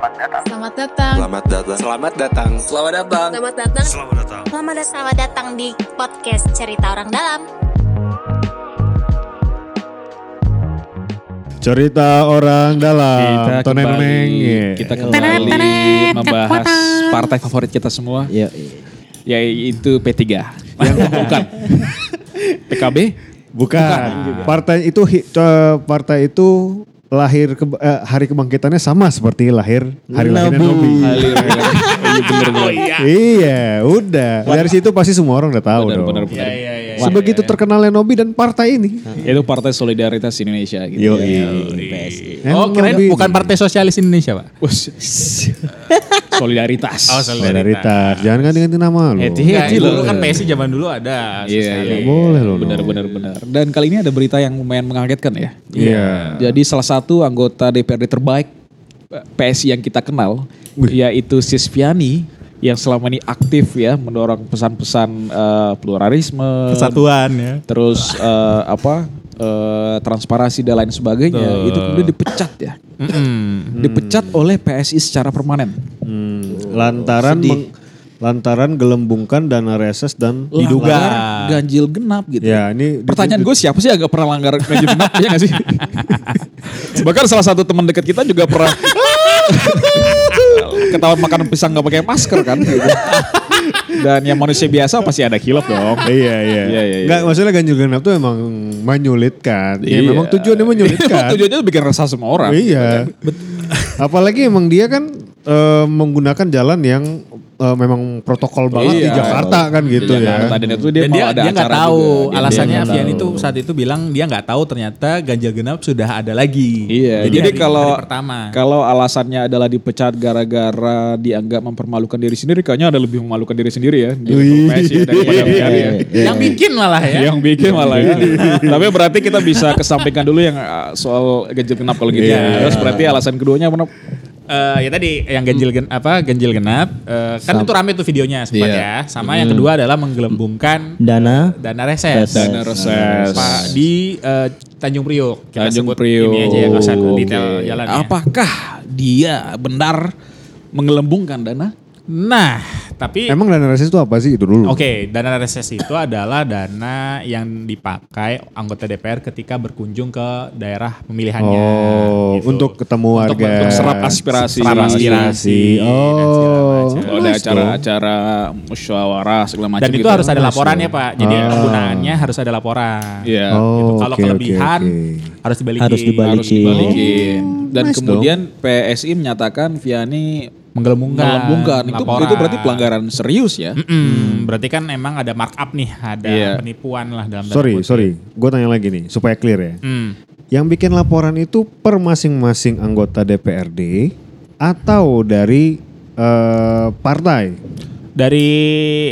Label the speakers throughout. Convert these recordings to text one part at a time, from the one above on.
Speaker 1: Selamat datang.
Speaker 2: Selamat datang.
Speaker 3: Selamat datang.
Speaker 4: Selamat datang.
Speaker 5: Selamat datang.
Speaker 2: Selamat datang.
Speaker 3: Selamat datang.
Speaker 6: Selamat datang. Selamat datang di podcast Cerita Orang Dalam.
Speaker 7: Cerita orang dalam.
Speaker 5: Kita
Speaker 7: Toneng
Speaker 5: kembali,
Speaker 7: neng.
Speaker 5: kita kembali membahas partai favorit kita semua,
Speaker 8: Ya,
Speaker 5: yaitu P3. Yang bukan. PKB?
Speaker 7: Bukan. Partai itu co- partai itu lahir ke, eh, hari kebangkitannya sama seperti lahir hari lahirnya. Nobi.
Speaker 5: Halir. Iya bener bener.
Speaker 7: Iya, udah. Dari situ pasti semua orang udah tahu
Speaker 5: Benar
Speaker 7: dong.
Speaker 5: benar benar.
Speaker 7: Sebegitu terkenalnya Nobi dan partai ini.
Speaker 5: Itu Partai Solidaritas Indonesia gitu.
Speaker 7: Yo,
Speaker 4: Oh, kirain bukan Partai Sosialis Indonesia, Pak.
Speaker 5: Solidaritas.
Speaker 4: Oh,
Speaker 7: Solidaritas. Jangan ganti-ganti nama lo.
Speaker 5: Heti heti
Speaker 4: dulu
Speaker 5: loh.
Speaker 4: kan PSI zaman dulu ada.
Speaker 5: Iya,
Speaker 4: sosialis.
Speaker 5: iya.
Speaker 7: Boleh loh.
Speaker 5: Benar benar benar. Dan kali ini ada berita yang lumayan mengagetkan ya.
Speaker 7: Iya.
Speaker 5: Jadi salah satu anggota DPRD terbaik eh, PSI yang kita kenal yaitu Sisviani yang selama ini aktif ya mendorong pesan-pesan eh, pluralisme,
Speaker 4: Persatuan ya.
Speaker 5: terus eh, apa eh, transparansi dan lain sebagainya itu kemudian dipecat ya. Dipecat oleh PSI secara permanen.
Speaker 7: Hmm, lantaran meng- lantaran gelembungkan dana reses dan
Speaker 4: Diduga.
Speaker 5: Langgar ganjil genap gitu.
Speaker 7: Ya, ini
Speaker 5: Pertanyaan gue siapa sih yang gak pernah langgar ganjil genap ya gak sih? Bahkan salah satu teman dekat kita juga pernah ketahuan makan pisang gak pakai masker kan gitu. Dan yang manusia biasa pasti ada kilap dong.
Speaker 7: Iya iya.
Speaker 5: Iya, iya,
Speaker 7: Enggak maksudnya ganjil genap tuh emang menyulitkan. Ya
Speaker 5: Iya.
Speaker 7: memang tujuannya menyulitkan.
Speaker 5: Tujuannya bikin resah semua orang.
Speaker 7: iya. Apalagi emang dia kan eh, menggunakan jalan yang eh, memang protokol banget di
Speaker 5: Iya.
Speaker 7: Jakarta kan gitu
Speaker 5: Di Jakarta.
Speaker 7: ya.
Speaker 5: Dan itu dia
Speaker 4: Dan dia
Speaker 5: ada
Speaker 4: dia nggak tahu
Speaker 5: juga. Dia
Speaker 4: alasannya Avian
Speaker 5: tahu.
Speaker 4: itu saat itu bilang dia nggak tahu ternyata ganjil genap sudah ada lagi.
Speaker 5: Iya, jadi,
Speaker 4: hari-
Speaker 5: kalau
Speaker 4: hari pertama.
Speaker 5: kalau alasannya adalah dipecat gara-gara dianggap mempermalukan diri sendiri, kayaknya ada lebih memalukan diri sendiri ya di. PSI ya, daripada
Speaker 7: Iya,
Speaker 5: Avian ya.
Speaker 4: yang bikin malah ya.
Speaker 5: yang bikin malah ya. Tapi berarti kita bisa kesampingkan dulu yang uh, soal ganjil genap kalau gitu.
Speaker 7: Iya.
Speaker 5: Terus berarti alasan keduanya
Speaker 4: Eh, ya tadi yang ganjil gen, apa ganjil genap eh, kan itu rame tuh videonya sempat
Speaker 5: Iya.
Speaker 4: ya. Sama yang kedua adalah menggelembungkan
Speaker 8: dana
Speaker 4: dana reses.
Speaker 5: Dana reses.
Speaker 4: Pak di eh, Tanjung Priok. Kita
Speaker 5: Tanjung
Speaker 4: sebut
Speaker 5: Priok.
Speaker 4: Ini aja ya nggak usah
Speaker 5: Oke.
Speaker 4: detail jalannya.
Speaker 5: Apakah dia benar menggelembungkan dana?
Speaker 4: Nah, tapi
Speaker 7: Emang dana reses itu apa sih itu dulu?
Speaker 4: Oke, dana reses itu adalah dana yang dipakai anggota DPR ketika berkunjung ke daerah pemilihannya.
Speaker 7: Oh,
Speaker 4: gitu.
Speaker 7: untuk ketemu
Speaker 4: Untuk
Speaker 7: warga.
Speaker 4: bentuk
Speaker 5: serap aspirasi.
Speaker 4: Serap aspirasi.
Speaker 7: Oh.
Speaker 4: dan segala macam.
Speaker 5: Kalau ada acara-acara musyawarah segala macam
Speaker 4: Dan itu
Speaker 5: gitu.
Speaker 4: harus ada laporannya Pak. Jadi
Speaker 7: Ah.
Speaker 4: penggunaannya harus ada laporan.
Speaker 5: Iya.
Speaker 7: Oh,
Speaker 4: Gitu. Kalau
Speaker 7: oke,
Speaker 4: kelebihan
Speaker 7: oke, oke.
Speaker 4: harus dibalikin.
Speaker 8: Harus dibalikin.
Speaker 5: harus dibalikin. Dan
Speaker 7: nice
Speaker 5: kemudian PSI menyatakan Vianney
Speaker 4: Menggelembungkan.
Speaker 5: menggelembungkan. Itu
Speaker 4: laporan.
Speaker 5: itu berarti pelanggaran serius ya.
Speaker 4: Mm-mm. Berarti kan emang ada markup nih, ada
Speaker 5: Iya.
Speaker 4: penipuan lah dalam
Speaker 7: Sorry,
Speaker 4: kutip.
Speaker 7: sorry. Gue tanya lagi nih supaya clear ya.
Speaker 4: Hmm.
Speaker 7: Yang bikin laporan itu per masing-masing anggota DPRD atau dari eh, partai
Speaker 4: Dari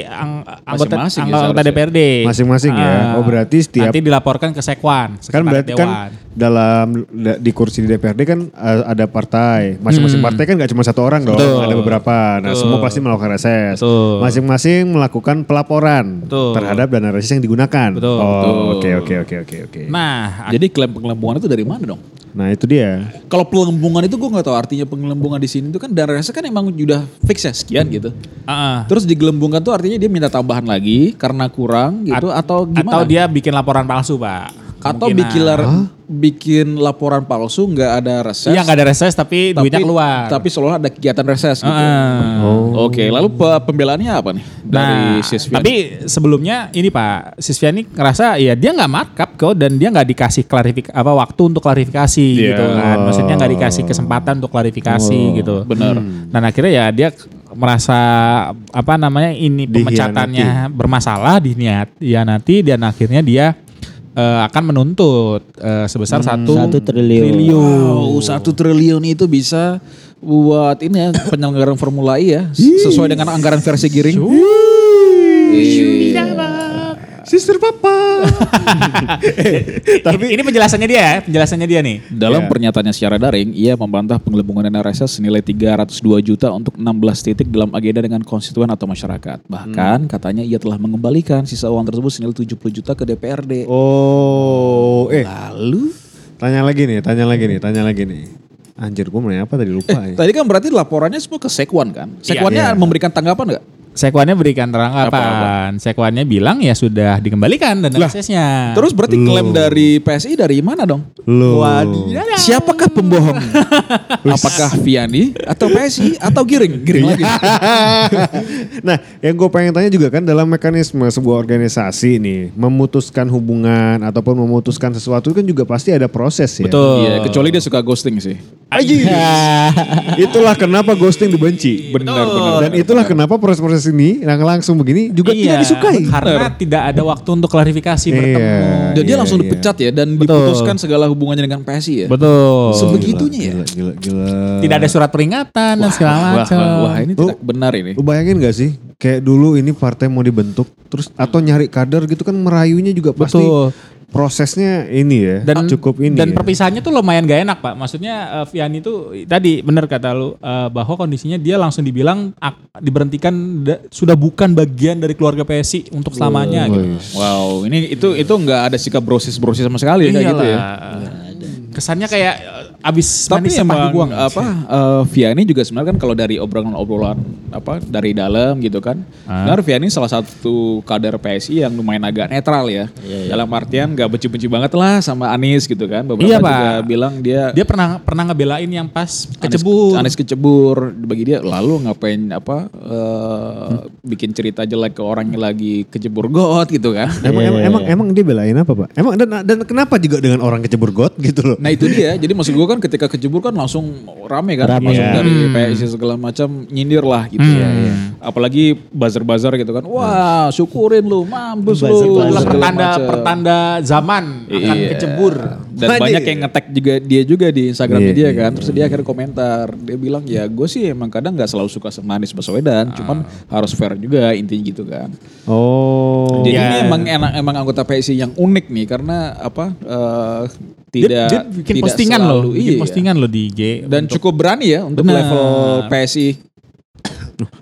Speaker 4: ang- anggota,
Speaker 5: Masing-masing ya
Speaker 4: anggota
Speaker 5: seharusnya.
Speaker 4: DPRD.
Speaker 7: masing-masing ya.
Speaker 4: Ah.
Speaker 7: Oh berarti setiap
Speaker 4: Nanti dilaporkan ke Sekwan.
Speaker 7: kan berarti
Speaker 4: Dewan.
Speaker 7: kan dalam da- di kursi di DPRD kan eh, ada partai. Masing-masing partai kan gak cuma satu orang dong,
Speaker 4: Hmm. Betul.
Speaker 7: ada beberapa. Nah,
Speaker 4: Betul.
Speaker 7: semua pasti melakukan reses. Masing-masing melakukan pelaporan
Speaker 4: Betul.
Speaker 7: terhadap dana reses yang digunakan.
Speaker 4: Betul.
Speaker 7: Oh, oke oke oke oke oke.
Speaker 4: Nah,
Speaker 5: Jadi klaim penggelembungan itu dari mana dong?
Speaker 7: Nah, itu dia.
Speaker 5: Kalau penggelembungan itu gue nggak tahu artinya penggelembungan di sini itu kan dana reses kan emang udah fix ya sekian gitu.
Speaker 4: ah,
Speaker 5: Terus digelembungkan tuh artinya dia minta tambahan lagi karena kurang gitu atau gimana?
Speaker 4: atau dia bikin laporan palsu, Pak.
Speaker 5: Atau
Speaker 4: Kemungkinan.
Speaker 5: bikin laporan palsu nggak ada reses.
Speaker 4: Iya nggak ada reses tapi,
Speaker 5: tapi,
Speaker 4: duitnya keluar.
Speaker 5: Tapi seolah ada kegiatan reses gitu.
Speaker 4: Ah.
Speaker 5: Oke, lalu pe- pembelaannya apa nih dari
Speaker 4: Nah,
Speaker 5: Sisvian?
Speaker 4: tapi sebelumnya ini Pak Sisviani ngerasa ya dia nggak markup kok dan dia nggak dikasih klarifikasi apa waktu untuk klarifikasi
Speaker 5: Iya.
Speaker 4: gitu kan. Maksudnya nggak dikasih kesempatan untuk klarifikasi gitu.
Speaker 5: benar.
Speaker 4: Dan akhirnya ya dia merasa apa namanya ini pemecatannya bermasalah diniat ya nanti dan akhirnya dia eh, akan menuntut eh, sebesar satu
Speaker 8: Satu triliun.
Speaker 5: Wow, satu triliun itu bisa buat ini ya penyelenggaraan Formula E ya, sesuai dengan anggaran versi giring. Iya.
Speaker 7: Sister Papa.
Speaker 4: Tapi ini penjelasannya dia, ya, penjelasannya dia nih.
Speaker 5: Dalam
Speaker 7: Ya.
Speaker 5: pernyataannya secara daring, ia membantah penggelembungan dana reses senilai 302 juta untuk 16 titik dalam agenda dengan konstituen atau masyarakat. Bahkan katanya ia telah mengembalikan sisa uang tersebut senilai 70 juta ke DPRD.
Speaker 7: Oh, eh
Speaker 5: Lalu
Speaker 7: tanya lagi nih, tanya lagi nih, tanya lagi nih. Anjir gue nanya apa tadi lupa ya.
Speaker 5: Tadi kan berarti laporannya semua ke Sekwan kan? Sekwannya
Speaker 7: Iya.
Speaker 5: memberikan tanggapan nggak?
Speaker 4: Sekwannya berikan tanggapan. Sekwannya bilang ya sudah dikembalikan dana aksesnya.
Speaker 5: Terus berarti klaim dari PSI dari mana dong?
Speaker 7: Loh.
Speaker 5: Siapakah pembohong? Apakah Viani atau PSI atau Giring? Giring lagi.
Speaker 7: nah, yang gue pengen tanya juga kan dalam mekanisme sebuah organisasi nih memutuskan hubungan ataupun memutuskan sesuatu kan juga pasti ada proses ya.
Speaker 4: Betul.
Speaker 5: Iya, kecuali dia suka ghosting sih.
Speaker 7: Aji. itulah kenapa ghosting dibenci.
Speaker 5: Benar, benar.
Speaker 7: Dan itulah kenapa proses-proses ini yang langsung begini juga
Speaker 4: Iya,
Speaker 7: tidak disukai.
Speaker 4: Karena tidak ada waktu untuk klarifikasi
Speaker 7: Iya.
Speaker 4: bertemu.
Speaker 5: Dan dia
Speaker 7: Iya,
Speaker 5: langsung
Speaker 7: iya.
Speaker 5: dipecat ya dan
Speaker 4: Betul.
Speaker 5: diputuskan segala hubungannya dengan PSI ya.
Speaker 4: Betul.
Speaker 5: Sebegitunya ya.
Speaker 7: Gila, gila, gila.
Speaker 4: Tidak ada surat peringatan dan segala
Speaker 5: Wah,
Speaker 4: macam.
Speaker 5: wah, wah, ini
Speaker 7: Lu-
Speaker 5: tidak benar ini.
Speaker 7: Lu bayangin gak sih kayak dulu ini partai mau dibentuk terus atau nyari kader gitu kan merayunya juga pasti
Speaker 4: Betul.
Speaker 7: Prosesnya ini ya
Speaker 4: dan
Speaker 7: cukup ini
Speaker 4: dan
Speaker 7: ya.
Speaker 4: perpisahannya tuh lumayan gak enak pak maksudnya uh, Vian itu tadi benar kata lu uh, bahwa kondisinya dia langsung dibilang ak- diberhentikan da- sudah bukan bagian dari keluarga PSI untuk selamanya gitu.
Speaker 5: Wow, ini itu itu nggak ada sikap brosis-brosis sama sekali ya kayak gitu ya.
Speaker 4: Kesannya kayak uh, abis
Speaker 5: Tapi
Speaker 4: manis
Speaker 5: emang
Speaker 4: dibuang
Speaker 5: apa eh, Vianney juga sebenarnya kan kalau dari obrolan-obrolan apa dari dalam gitu kan. Sebenarnya Vianney salah satu kader PSI yang lumayan agak netral ya. Dalam artian nggak benci-benci banget lah sama Anies gitu kan. Beberapa
Speaker 4: Iya,
Speaker 5: juga
Speaker 4: Pak.
Speaker 5: bilang dia
Speaker 4: dia pernah pernah ngebelain yang pas
Speaker 5: Anies-
Speaker 4: kecebur
Speaker 5: Anies kecebur bagi dia lalu ngapain apa eh, bikin cerita jelek ke orang yang lagi kecebur got gitu kan.
Speaker 7: Emang, emang, emang, emang dia belain apa pak? Emang dan, dan kenapa juga dengan orang kecebur got gitu loh?
Speaker 5: Nah itu dia, jadi maksud gue kan ketika kejebur kan langsung rame kan,
Speaker 1: Rame,
Speaker 5: langsung
Speaker 1: ya.
Speaker 5: dari PSI segala macam nyindir lah gitu ya. Apalagi bazar-bazar gitu kan, wah syukurin lu, mampus lu.
Speaker 4: itulah pertanda
Speaker 5: macam.
Speaker 4: pertanda zaman akan
Speaker 5: Iya.
Speaker 4: kecebur
Speaker 5: Dan
Speaker 7: Tadi.
Speaker 5: banyak yang ngetek juga dia juga di Instagramnya
Speaker 7: Iya,
Speaker 5: dia
Speaker 7: iya,
Speaker 5: kan. Terus dia akhirnya komentar, dia bilang ya gue sih emang kadang nggak selalu suka sama Anies Baswedan, cuman harus fair juga intinya gitu kan.
Speaker 7: Oh.
Speaker 5: Jadi
Speaker 4: Ya.
Speaker 5: ini emang enak emang anggota PSI yang unik nih karena apa
Speaker 4: dia,
Speaker 5: tidak
Speaker 4: dia bikin
Speaker 5: tidak
Speaker 4: postingan loh bikin
Speaker 5: iya.
Speaker 4: postingan loh di IG
Speaker 5: dan
Speaker 4: untuk-
Speaker 5: cukup berani ya untuk
Speaker 4: Benar.
Speaker 5: level PSI.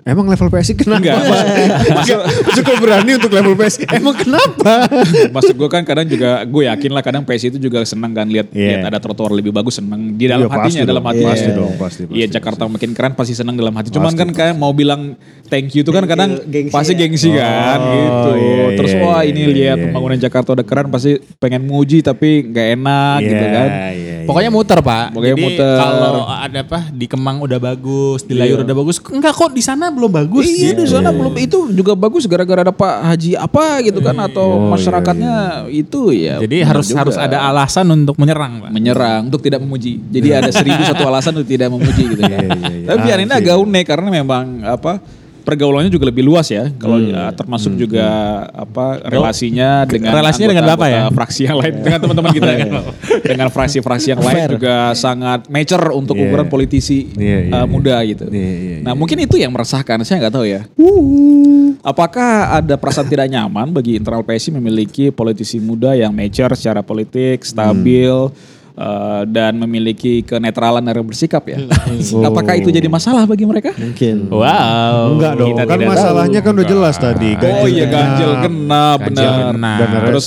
Speaker 7: Emang level PSI kenapa?
Speaker 5: Enggak,
Speaker 7: Enggak, cukup berani untuk level PSI. Emang kenapa?
Speaker 5: Maksud gue kan kadang juga gue yakin lah kadang PSI itu juga senang kan lihat lihat ada trotoar lebih bagus senang di dalam
Speaker 7: Iya, pasti
Speaker 5: hatinya dalam
Speaker 7: dong.
Speaker 5: hatinya.
Speaker 7: Pasti dong, pasti, pasti,
Speaker 5: Iya Jakarta makin keren pasti senang dalam hati. Cuman
Speaker 7: Pasti,
Speaker 5: kan kayak mau bilang thank you itu kan kadang
Speaker 1: gengsi
Speaker 5: pasti
Speaker 1: ya.
Speaker 5: gengsi kan
Speaker 7: Oh,
Speaker 5: gitu.
Speaker 7: iya,
Speaker 5: Terus wah
Speaker 7: iya,
Speaker 5: ini
Speaker 7: iya,
Speaker 5: lihat
Speaker 7: iya.
Speaker 5: pembangunan Jakarta udah keren pasti pengen muji tapi nggak enak gitu
Speaker 7: Iya,
Speaker 5: kan.
Speaker 7: iya, iya.
Speaker 4: Pokoknya muter pak.
Speaker 5: Pokoknya
Speaker 4: Jadi
Speaker 5: muter.
Speaker 4: kalau ada apa di Kemang udah bagus, di Layur udah bagus. Enggak kok di sana belum bagus.
Speaker 5: Iya
Speaker 4: gitu.
Speaker 5: di sana belum itu juga bagus gara-gara ada Pak Haji apa gitu kan atau masyarakatnya itu ya.
Speaker 4: Jadi harus
Speaker 5: juga.
Speaker 4: harus ada alasan untuk menyerang pak.
Speaker 5: menyerang untuk tidak memuji. Jadi ada seribu satu alasan untuk tidak memuji gitu kan.
Speaker 7: Iya, iya, iya.
Speaker 5: Tapi Vian ini
Speaker 7: Ah,
Speaker 5: agak unik karena memang apa pergaulannya juga lebih luas ya. Kalau ya, termasuk juga apa relasinya dengan
Speaker 4: Relasinya dengan Bapak ya?
Speaker 5: fraksi yang lain dengan teman-teman kita ya. dengan fraksi-fraksi yang lain juga sangat mature untuk
Speaker 7: Iya.
Speaker 5: ukuran politisi
Speaker 7: Iya, iya,
Speaker 5: uh,
Speaker 7: iya.
Speaker 5: muda gitu.
Speaker 7: Iya, iya,
Speaker 5: nah, mungkin itu yang meresahkan, saya nggak tahu ya. Apakah ada perasaan tidak nyaman bagi internal PSI memiliki politisi muda yang mature secara politik, stabil, eh, dan memiliki kenetralan dalam bersikap ya? Apakah itu jadi masalah bagi mereka?
Speaker 1: Mungkin.
Speaker 4: Wow.
Speaker 7: Enggak dong,
Speaker 4: Kita
Speaker 7: kan masalahnya
Speaker 4: tahu.
Speaker 7: kan udah jelas tadi.
Speaker 5: Oh iya ganjil genap
Speaker 4: Ganjil
Speaker 5: benar. Terus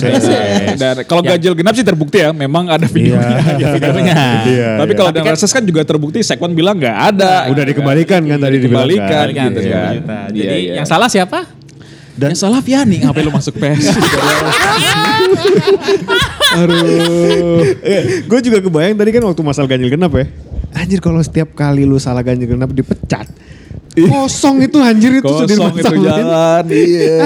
Speaker 5: dan kalau ganjil genap sih terbukti ya, memang ada videonya.
Speaker 7: Iya.
Speaker 5: ada videonya.
Speaker 7: Iya,
Speaker 5: Tapi
Speaker 7: iya.
Speaker 5: kalau dengan reses kan juga terbukti Sekwan bilang nggak ada.
Speaker 7: Udah dikembalikan kan tadi
Speaker 5: Dikembalikan
Speaker 7: kan.
Speaker 4: Kan,
Speaker 5: gitu kan. Iya,
Speaker 4: Jadi
Speaker 5: iya.
Speaker 4: yang salah siapa?
Speaker 5: Dan yang salah Viani ngapain lu masuk PS? Aduh.
Speaker 7: gue juga kebayang tadi kan waktu masalah ganjil genap ya. Anjir kalau setiap kali lu salah ganjil genap dipecat. Kosong itu anjir itu sudah
Speaker 5: Kosong itu jalan. Iya.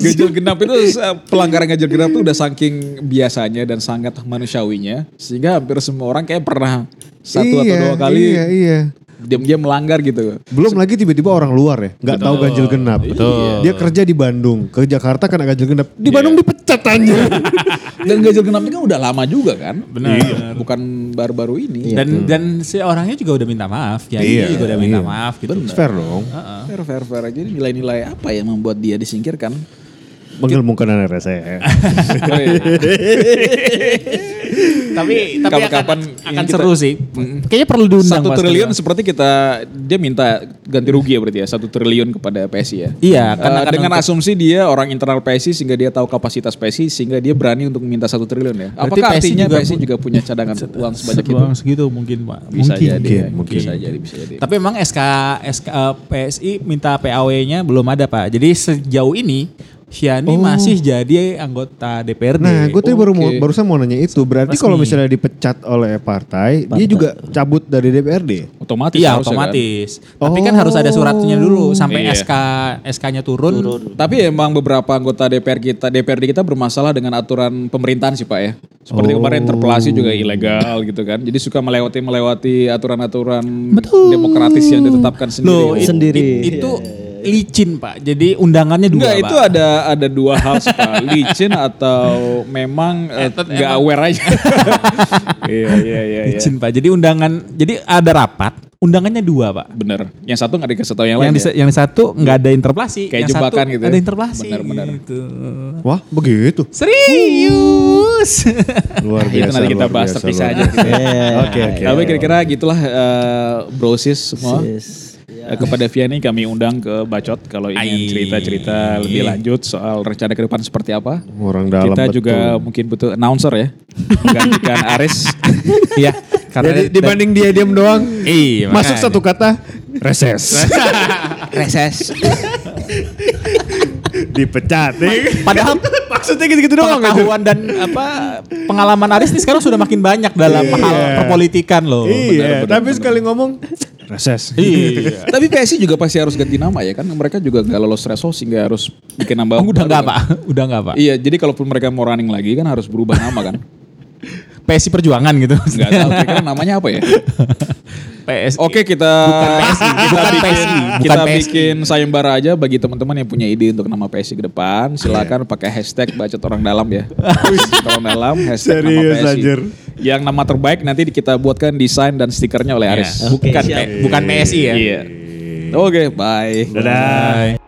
Speaker 5: Ganjil genap itu eh, pelanggaran ganjil genap itu udah saking biasanya dan sangat manusiawinya sehingga hampir semua orang kayak pernah satu atau
Speaker 7: Iya,
Speaker 5: dua kali
Speaker 7: Iya, iya.
Speaker 5: Diam-diam melanggar gitu.
Speaker 7: Belum lagi tiba-tiba orang luar ya, nggak tahu ganjil genap.
Speaker 4: Betul.
Speaker 7: Dia kerja di Bandung, ke Jakarta kena ganjil genap. Di Bandung dipecat anjir.
Speaker 5: Dan ganjil genap ini kan udah lama juga kan?
Speaker 4: Benar.
Speaker 5: Bukan baru-baru ini.
Speaker 4: Dan dan si orangnya juga udah minta maaf. Ya,
Speaker 7: Iya,
Speaker 4: juga udah minta
Speaker 7: iya.
Speaker 4: maaf gitu.
Speaker 7: Fair dong.
Speaker 5: Fair, fair, fair aja. Ini nilai-nilai apa yang membuat dia disingkirkan?
Speaker 7: Mengilmukan.
Speaker 5: Oh, iya.
Speaker 4: tapi tapi akan,
Speaker 5: Kapan-kapan
Speaker 4: akan
Speaker 5: kita-
Speaker 4: seru sih. Kayaknya perlu diundang
Speaker 5: Satu triliun seperti kita dia minta ganti rugi ya berarti ya satu triliun kepada PSI ya.
Speaker 4: Iya, kan
Speaker 5: Eh,
Speaker 4: akan
Speaker 5: dengan
Speaker 4: untuk-
Speaker 5: asumsi dia orang internal PSI sehingga dia tahu kapasitas PSI sehingga dia berani untuk minta satu triliun ya.
Speaker 4: Berarti
Speaker 5: Apakah
Speaker 4: PSI
Speaker 5: artinya
Speaker 4: juga
Speaker 5: PSI juga punya cadangan uang sebanyak itu?
Speaker 4: Uang segitu mungkin Pak.
Speaker 5: Bisa
Speaker 4: mungkin.
Speaker 5: jadi, ya.
Speaker 7: mungkin.
Speaker 5: bisa jadi, bisa jadi.
Speaker 4: Tapi memang SK SK eh, PSI minta PAW-nya belum ada Pak. Jadi sejauh ini Syani masih jadi anggota DPRD.
Speaker 7: Nah, gue tadi baru mau, barusan mau nanya itu. Berarti kalau misalnya dipecat oleh partai, dia juga cabut dari DPRD.
Speaker 5: otomatis
Speaker 4: Iya
Speaker 5: kan.
Speaker 4: otomatis. Tapi kan harus ada suratnya dulu sampai
Speaker 5: Iya.
Speaker 4: SK SK-nya turun.
Speaker 5: Tapi emang beberapa anggota DPR kita, DPRD kita bermasalah dengan aturan pemerintahan sih Pak ya. Seperti kemarin interpelasi juga ilegal gitu kan. Jadi suka melewati melewati aturan-aturan demokratis yang ditetapkan sendiri.
Speaker 4: Loh, it-
Speaker 1: Sendiri.
Speaker 4: it- itu licin Pak. Jadi undangannya dua
Speaker 5: Enggak,
Speaker 4: Pak.
Speaker 5: itu ada ada dua hal Pak. Licin atau memang eh,
Speaker 4: Etet
Speaker 5: nggak aware aja. Iya, iya, iya. iya.
Speaker 4: licin Pak. Jadi undangan, jadi ada rapat, undangannya dua Pak.
Speaker 5: Bener. Yang satu nggak dikasih tahu yang,
Speaker 4: Yang,
Speaker 5: lain
Speaker 4: di,
Speaker 5: ya?
Speaker 4: yang satu nggak ada interpelasi,
Speaker 5: Kayak
Speaker 4: yang
Speaker 5: jebakan
Speaker 4: satu
Speaker 5: gitu ya?
Speaker 4: ada interpelasi.
Speaker 5: Benar, benar.
Speaker 4: Gitu.
Speaker 7: Wah, begitu.
Speaker 4: Serius.
Speaker 7: Luar
Speaker 5: Itu
Speaker 7: biasa.
Speaker 5: nanti kita bahas terpisah aja. gitu ya.
Speaker 7: Oke, oke.
Speaker 5: Tapi kira-kira gitulah eh, brosis semua.
Speaker 1: Yes.
Speaker 5: Eh, Kepada Vianney kami undang ke Bacot kalau ingin cerita-cerita lebih lanjut soal rencana ke depan seperti apa.
Speaker 7: Orang dalam
Speaker 5: Kita
Speaker 7: betul.
Speaker 5: juga mungkin butuh announcer ya. Menggantikan Aris.
Speaker 4: Iya. Karena
Speaker 7: Jadi dibanding dia diam doang,
Speaker 4: Iya,
Speaker 7: masuk
Speaker 4: makanya.
Speaker 7: satu kata reses.
Speaker 1: Reses.
Speaker 7: Dipecat. nih.
Speaker 4: Padahal
Speaker 7: Maksudnya gitu-gitu doang.
Speaker 4: pengetahuan dan apa pengalaman Aris nih sekarang sudah makin banyak dalam
Speaker 7: Iya.
Speaker 4: hal perpolitikan loh.
Speaker 7: Iya,
Speaker 5: benar,
Speaker 7: tapi
Speaker 5: benar.
Speaker 7: sekali ngomong reses.
Speaker 4: Iya.
Speaker 5: Tapi PSI juga pasti harus ganti nama ya kan. Mereka juga nggak lolos threshold sehingga harus bikin nama.
Speaker 4: Oh, udah
Speaker 5: baru
Speaker 4: enggak,
Speaker 5: kan.
Speaker 4: Pak. Udah enggak, Pak.
Speaker 5: Iya, jadi kalaupun mereka mau running lagi kan harus berubah nama kan.
Speaker 4: PSI Perjuangan gitu.
Speaker 5: Enggak tahu kira namanya apa ya.
Speaker 4: PSI.
Speaker 5: Oke kita
Speaker 4: Bukan PSI,
Speaker 5: kita
Speaker 4: bukan
Speaker 5: bikin,
Speaker 4: PSI, bukan
Speaker 5: kita
Speaker 4: PSI.
Speaker 5: bikin sayembara aja bagi teman-teman yang punya ide untuk nama PSI ke depan. Silakan pakai hashtag bacot orang dalam ya. Bacot orang dalam hashtag nama
Speaker 7: Serius,
Speaker 5: PSI.
Speaker 7: anjir.
Speaker 5: Yang nama terbaik nanti kita buatkan desain dan stikernya oleh Aris.
Speaker 4: Iya.
Speaker 1: Oke,
Speaker 4: Bukan
Speaker 1: siap.
Speaker 4: P- bukan PSI ya.
Speaker 5: Iya. Oke, bye.
Speaker 7: Dadah.
Speaker 4: Bye.